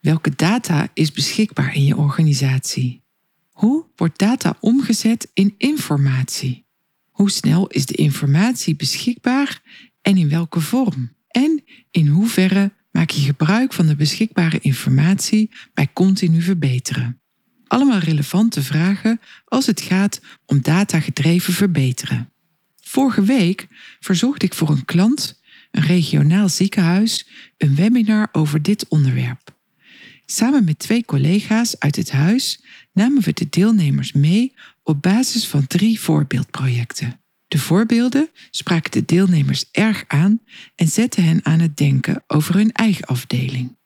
Welke data is beschikbaar in je organisatie? Hoe wordt data omgezet in informatie? Hoe snel is de informatie beschikbaar en in welke vorm? En in hoeverre maak je gebruik van de beschikbare informatie bij continu verbeteren? Allemaal relevante vragen als het gaat om datagedreven verbeteren. Vorige week verzocht ik voor een klant, een regionaal ziekenhuis, een webinar over dit onderwerp. Samen met twee collega's uit het huis namen we de deelnemers mee op basis van drie voorbeeldprojecten. De voorbeelden spraken de deelnemers erg aan en zetten hen aan het denken over hun eigen afdeling.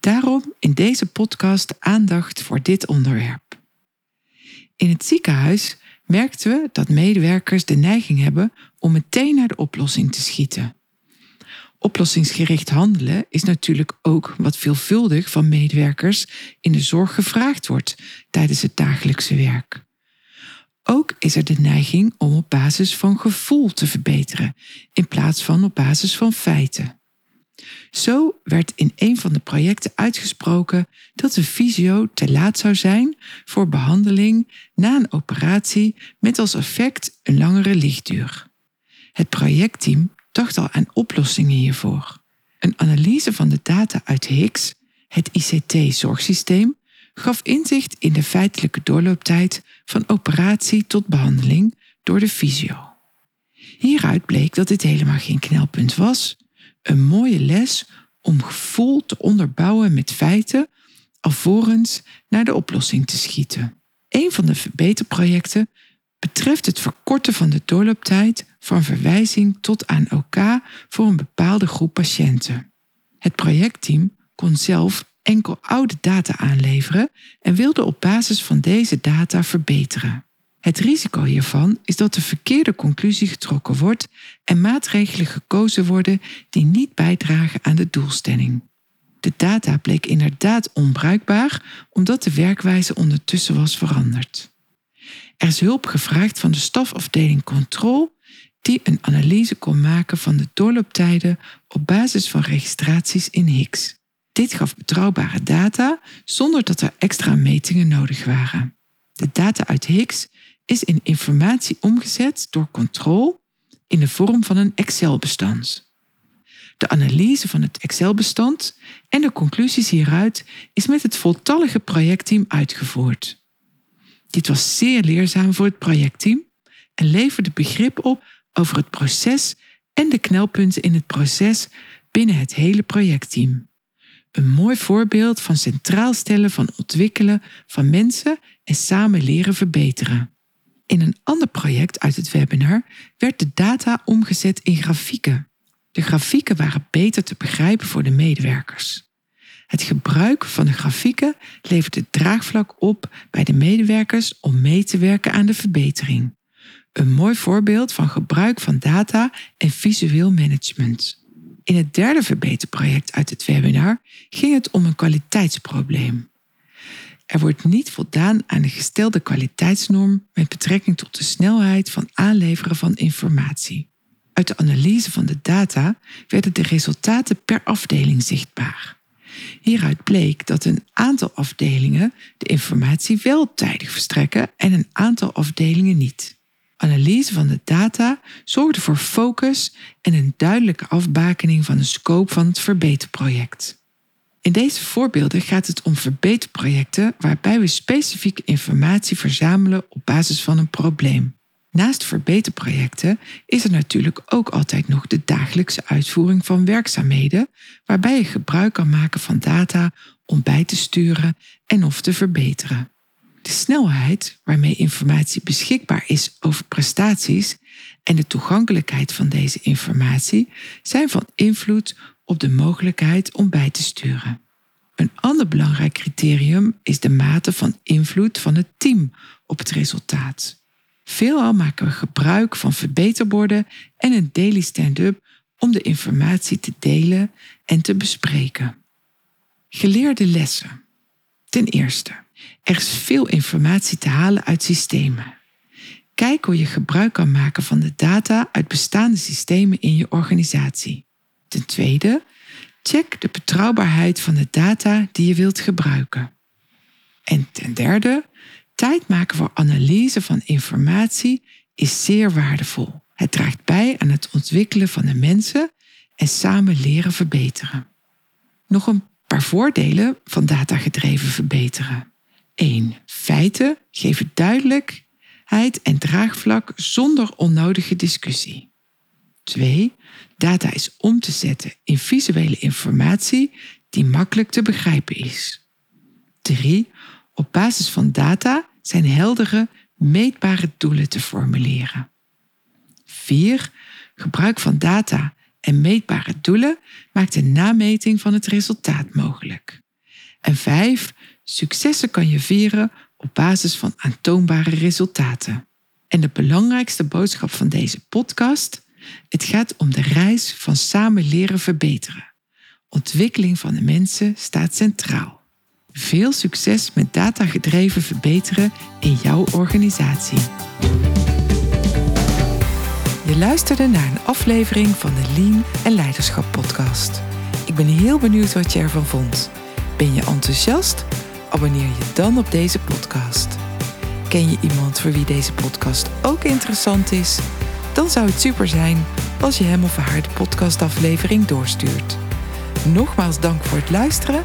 Daarom in deze podcast aandacht voor dit onderwerp. In het ziekenhuis merkten we dat medewerkers de neiging hebben om meteen naar de oplossing te schieten oplossingsgericht handelen is natuurlijk ook wat veelvuldig van medewerkers in de zorg gevraagd wordt tijdens het dagelijkse werk. Ook is er de neiging om op basis van gevoel te verbeteren in plaats van op basis van feiten. Zo werd in een van de projecten uitgesproken dat de fysio te laat zou zijn voor behandeling na een operatie met als effect een langere lichtduur. Het projectteam dacht al aan oplossingen hiervoor. Een analyse van de data uit Higgs, het ICT-zorgsysteem, gaf inzicht in de feitelijke doorlooptijd van operatie tot behandeling door de fysio. Hieruit bleek dat dit helemaal geen knelpunt was, een mooie les om gevoel te onderbouwen met feiten alvorens naar de oplossing te schieten. Een van de verbeterprojecten betreft het verkorten van de doorlooptijd van verwijzing tot aan OK voor een bepaalde groep patiënten. Het projectteam kon zelf enkel oude data aanleveren en wilde op basis van deze data verbeteren. Het risico hiervan is dat de verkeerde conclusie getrokken wordt en maatregelen gekozen worden die niet bijdragen aan de doelstelling. De data bleek inderdaad onbruikbaar omdat de werkwijze ondertussen was veranderd. Er is hulp gevraagd van de stafafdeling Control, die een analyse kon maken van de doorlooptijden op basis van registraties in Higgs. Dit gaf betrouwbare data zonder dat er extra metingen nodig waren. De data uit Higgs is in informatie omgezet door Control in de vorm van een Excel-bestand. De analyse van het Excel-bestand en de conclusies hieruit is met het voltallige projectteam uitgevoerd. Dit was zeer leerzaam voor het projectteam en leverde begrip op over het proces en de knelpunten in het proces binnen het hele projectteam. Een mooi voorbeeld van centraal stellen van ontwikkelen van mensen en samen leren verbeteren. In een ander project uit het webinar werd de data omgezet in grafieken. De grafieken waren beter te begrijpen voor de medewerkers. Het gebruik van de grafieken levert het draagvlak op bij de medewerkers om mee te werken aan de verbetering. Een mooi voorbeeld van gebruik van data en visueel management. In het derde verbeterproject uit het webinar ging het om een kwaliteitsprobleem. Er wordt niet voldaan aan de gestelde kwaliteitsnorm met betrekking tot de snelheid van aanleveren van informatie. Uit de analyse van de data werden de resultaten per afdeling zichtbaar. Hieruit bleek dat een aantal afdelingen de informatie wel tijdig verstrekken en een aantal afdelingen niet. Analyse van de data zorgde voor focus en een duidelijke afbakening van de scope van het verbeterproject. In deze voorbeelden gaat het om verbeterprojecten waarbij we specifieke informatie verzamelen op basis van een probleem. Naast verbeterprojecten is er natuurlijk ook altijd nog de dagelijkse uitvoering van werkzaamheden, waarbij je gebruik kan maken van data om bij te sturen en of te verbeteren. De snelheid waarmee informatie beschikbaar is over prestaties en de toegankelijkheid van deze informatie zijn van invloed op de mogelijkheid om bij te sturen. Een ander belangrijk criterium is de mate van invloed van het team op het resultaat. Veelal maken we gebruik van verbeterborden en een daily stand-up om de informatie te delen en te bespreken. Geleerde lessen. Ten eerste, er is veel informatie te halen uit systemen. Kijk hoe je gebruik kan maken van de data uit bestaande systemen in je organisatie. Ten tweede, check de betrouwbaarheid van de data die je wilt gebruiken. En ten derde, tijd maken voor analyse van informatie is zeer waardevol. Het draagt bij aan het ontwikkelen van de mensen en samen leren verbeteren. Nog een paar voordelen van datagedreven verbeteren. 1. Feiten geven duidelijkheid en draagvlak zonder onnodige discussie. 2. Data is om te zetten in visuele informatie die makkelijk te begrijpen is. 3. Op basis van data zijn heldere, meetbare doelen te formuleren. 4. Gebruik van data en meetbare doelen maakt de nameting van het resultaat mogelijk. En 5. Successen kan je vieren op basis van aantoonbare resultaten. En de belangrijkste boodschap van deze podcast het gaat om de reis van samen leren verbeteren. Ontwikkeling van de mensen staat centraal. Veel succes met datagedreven verbeteren in jouw organisatie. Je luisterde naar een aflevering van de Lean en Leiderschap podcast. Ik ben heel benieuwd wat je ervan vond. Ben je enthousiast? Abonneer je dan op deze podcast. Ken je iemand voor wie deze podcast ook interessant is? dan zou het super zijn als je hem of haar de podcastaflevering doorstuurt. Nogmaals dank voor het luisteren